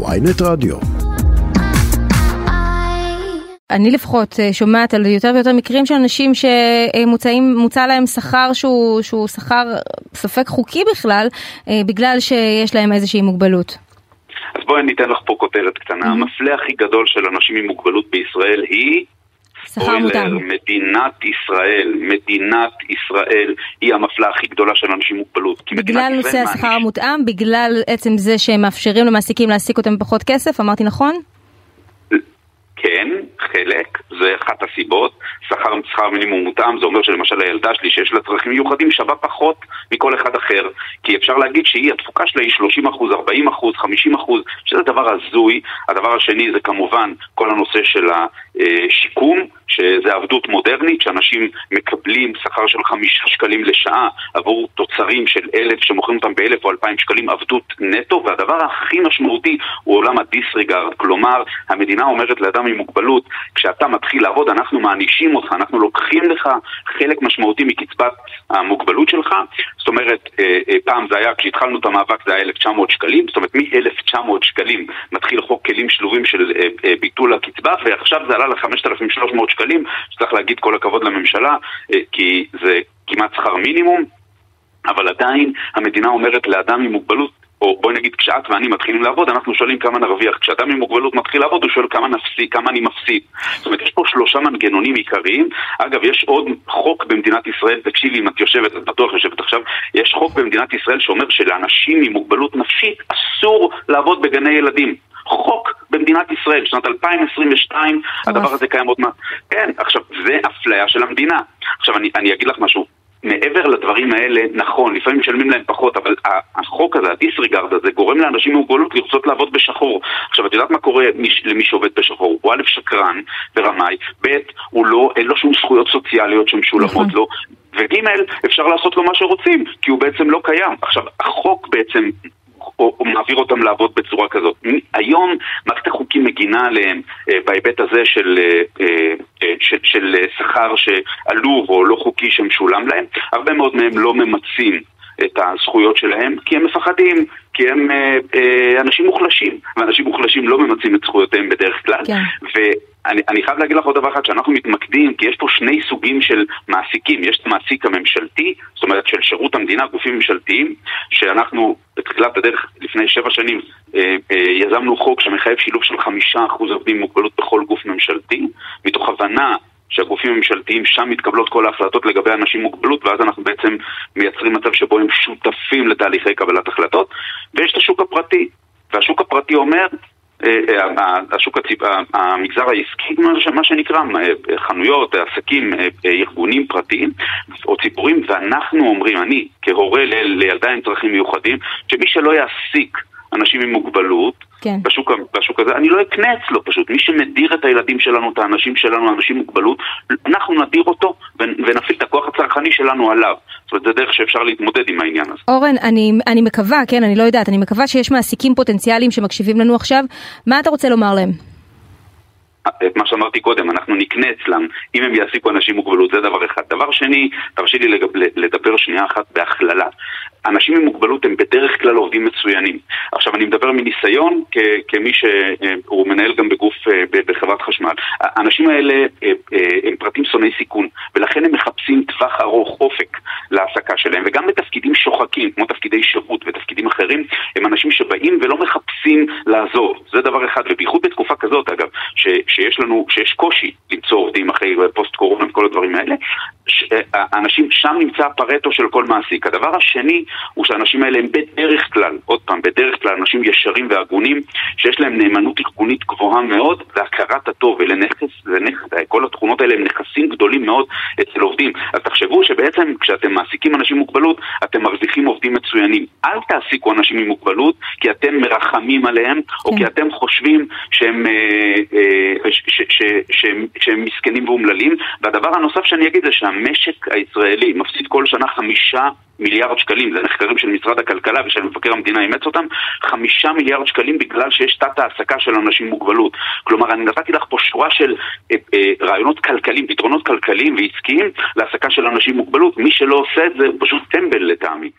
ויינט רדיו. אני לפחות אה, שומעת על יותר ויותר מקרים של אנשים שמוצע להם שכר שהוא, שהוא שכר ספק חוקי בכלל, אה, בגלל שיש להם איזושהי מוגבלות. אז בואי אני אתן לך פה כותרת קטנה. המפלה הכי גדול של אנשים עם מוגבלות בישראל היא... שכר. מדינת ישראל, מדינת ישראל היא המפלה הכי גדולה של אנשים עם מוגבלות. בגלל נושא השכר המותאם, בגלל עצם זה שהם מאפשרים למעסיקים להעסיק אותם בפחות כסף, אמרתי נכון? כן, חלק, זה אחת הסיבות. שכר, שכר מינימום מותאם, זה אומר שלמשל הילדה שלי שיש לה צרכים מיוחדים שווה פחות מכל אחד אחר. כי אפשר להגיד שהיא, התפוקה שלה היא 30 אחוז, 40 אחוז, 50 אחוז, שזה דבר הזוי. הדבר השני זה כמובן כל הנושא של השיקום, שזה עבדות מודרנית, שאנשים מקבלים שכר של חמישה שקלים לשעה עבור תוצרים של אלף, שמוכרים אותם באלף או אלפיים שקלים, עבדות נטו, והדבר הכי משמעותי הוא עולם הדיסריגרד. כלומר, המדינה אומרת לאדם עם מוגבלות, כשאתה מתחיל לעבוד, אנחנו מענישים אותך, אנחנו לוקחים לך חלק משמעותי מקצבת המוגבלות שלך. זאת אומרת, אה, אה, פעם זה היה, כשהתחלנו את המאבק זה היה 1,900 שקלים, זאת אומרת מ-1,900 שקלים מתחיל חוק כלים שלובים של אה, ביטול הקצבה, ועכשיו זה עלה ל-5,300 שקלים, שצריך להגיד כל הכבוד לממשלה, כי זה כמעט שכר מינימום. אבל עדיין המדינה אומרת לאדם עם מוגבלות או בואי נגיד כשאת ואני מתחילים לעבוד, אנחנו שואלים כמה נרוויח. כשאדם עם מוגבלות מתחיל לעבוד, הוא שואל כמה נפסיד, כמה אני מפסיד. זאת אומרת, יש פה שלושה מנגנונים עיקריים. אגב, יש עוד חוק במדינת ישראל, תקשיבי אם את יושבת, את בטוח יושבת עכשיו, יש חוק במדינת ישראל שאומר שלאנשים עם מוגבלות נפשית אסור לעבוד בגני ילדים. חוק במדינת ישראל, שנת 2022, הדבר הזה קיים עוד מעט. כן, עכשיו, זה אפליה של המדינה. עכשיו, אני, אני אגיד לך משהו. מעבר לדברים האלה, נכון, לפעמים משלמים להם פחות, אבל החוק הזה, הדיסריגרד הזה, גורם לאנשים עם מוגבלות לרצות לעבוד בשחור. עכשיו, את יודעת מה קורה למי שעובד בשחור? הוא א', שקרן ורמאי, ב', הוא לא, אין לו שום זכויות סוציאליות שמשולמות נכון. לו, וג', אפשר לעשות לו מה שרוצים, כי הוא בעצם לא קיים. עכשיו, החוק בעצם או, או מעביר אותם לעבוד בצורה כזאת. היום מערכת החוקים מגינה עליהם אה, בהיבט הזה של, אה, אה, אה של, של אה, שכר שעלוב או לא חוקי שמשולם להם. הרבה מאוד מהם לא ממצים את הזכויות שלהם כי הם מפחדים, כי הם אה, אה, אנשים מוחלשים, ואנשים מוחלשים לא ממצים את זכויותיהם בדרך כלל. כן. אני, אני חייב להגיד לך עוד דבר אחד, שאנחנו מתמקדים, כי יש פה שני סוגים של מעסיקים. יש את המעסיק הממשלתי, זאת אומרת של שירות המדינה, גופים ממשלתיים, שאנחנו בתחילת הדרך, לפני שבע שנים, אה, אה, יזמנו חוק שמחייב שילוב של חמישה אחוז עובדים עם מוגבלות בכל גוף ממשלתי, מתוך הבנה שהגופים הממשלתיים, שם מתקבלות כל ההחלטות לגבי אנשים עם מוגבלות, ואז אנחנו בעצם מייצרים מצב שבו הם שותפים לתהליכי קבלת החלטות. ויש את השוק הפרטי, והשוק הפרטי אומר, אה, אה, השוק הציב... המגזר העסקי, מה שנקרא, אה, חנויות, עסקים, ארגונים פרטיים או ציבורים, ואנחנו אומרים, אני כהורה לילדה עם צרכים מיוחדים, שמי שלא יעסיק אנשים עם מוגבלות, כן. בשוק, בשוק הזה, אני לא אקנה אצלו פשוט. מי שמדיר את הילדים שלנו, את האנשים שלנו, אנשים עם מוגבלות, אנחנו נדיר אותו ונפעיל את הכוח הצרכני שלנו עליו. זאת אומרת, זה דרך שאפשר להתמודד עם העניין הזה. אורן, אני, אני מקווה, כן, אני לא יודעת, אני מקווה שיש מעסיקים פוטנציאליים שמקשיבים לנו עכשיו. מה אתה רוצה לומר להם? את מה שאמרתי קודם, אנחנו נקנה אצלם אם הם יעסיקו אנשים עם מוגבלות, זה דבר אחד. דבר שני, תרשי לי לדבר שנייה אחת בהכללה. אנשים עם מוגבלות הם בדרך כלל עובדים מצוינים. עכשיו, אני מדבר מניסיון כמי שהוא מנהל גם בגוף, אה, בחברת חשמל. האנשים האלה אה, אה, הם פרטים שונאי סיכון, ולכן הם מחפשים טווח ארוך, אופק, להעסקה שלהם. וגם בתפקידים שוחקים, כמו תפקידי שירות ותפקידים אחרים, הם אנשים שבאים ולא מחפשים לעזוב. זה דבר אחד, ובייחוד בתקופה כזאת, אגב, ש, שיש לנו, שיש קושי למצוא עובדים אחרי פוסט קורונה וכל הדברים האלה, אנשים, שם נמצא הפרטו של כל מעסיק. הדבר השני הוא שהאנשים האלה הם בדרך כלל, עוד פעם, בדרך כלל אנשים ישרים והגונים, שיש להם נאמנות ארגונית גבוהה מאוד, והכרת הטוב, אלה נכס, זה נכס, כל האלה הם נכסים גדולים מאוד אצל עובדים. אז תחשבו שבעצם כשאתם מעסיקים אנשים עם מוגבלות, אתם מחזיקים עובדים מצוינים. אל תעסיקו אנשים עם מוגבלות כי אתם מרחמים עליהם, כן. או כי אתם חושבים שהם, אה, אה, ש, ש, ש, שהם, שהם מסכנים ואומללים. והדבר הנוסף שאני אגיד זה שהמשק הישראלי מפסיד כל שנה חמישה מיליארד שקלים, זה מחקרים של משרד הכלכלה ושל מבקר המדינה אימץ אותם, חמישה מיליארד שקלים בגלל שיש תת העסקה של אנשים עם מוגבלות. כלומר, אני נתתי לך פה שורה של אה, אה, רעיונות כלכליים, פתרונות כלכליים ועסקיים להעסקה של אנשים עם מוגבלות. מי שלא עושה את זה הוא פשוט טמבל לטעמי.